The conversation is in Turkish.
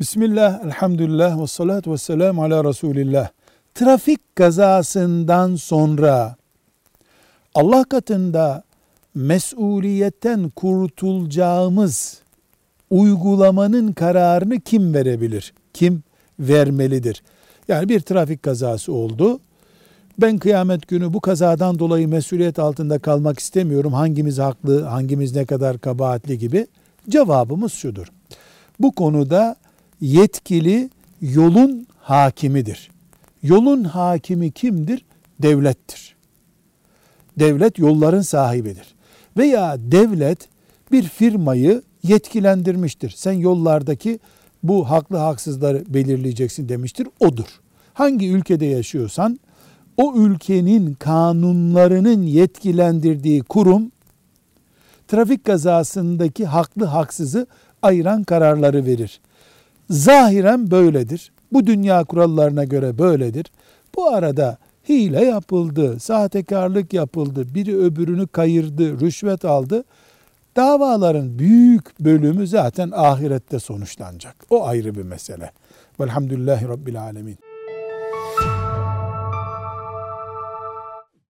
Bismillah, elhamdülillah ve salatu ve selamu ala Resulillah. Trafik kazasından sonra Allah katında mesuliyetten kurtulacağımız uygulamanın kararını kim verebilir? Kim vermelidir? Yani bir trafik kazası oldu. Ben kıyamet günü bu kazadan dolayı mesuliyet altında kalmak istemiyorum. Hangimiz haklı, hangimiz ne kadar kabahatli gibi. Cevabımız şudur. Bu konuda yetkili yolun hakimidir. Yolun hakimi kimdir? Devlettir. Devlet yolların sahibidir. Veya devlet bir firmayı yetkilendirmiştir. Sen yollardaki bu haklı haksızları belirleyeceksin demiştir. Odur. Hangi ülkede yaşıyorsan o ülkenin kanunlarının yetkilendirdiği kurum trafik kazasındaki haklı haksızı ayıran kararları verir. Zahiren böyledir. Bu dünya kurallarına göre böyledir. Bu arada hile yapıldı, sahtekarlık yapıldı, biri öbürünü kayırdı, rüşvet aldı. Davaların büyük bölümü zaten ahirette sonuçlanacak. O ayrı bir mesele. Velhamdülillahi Rabbil Alemin.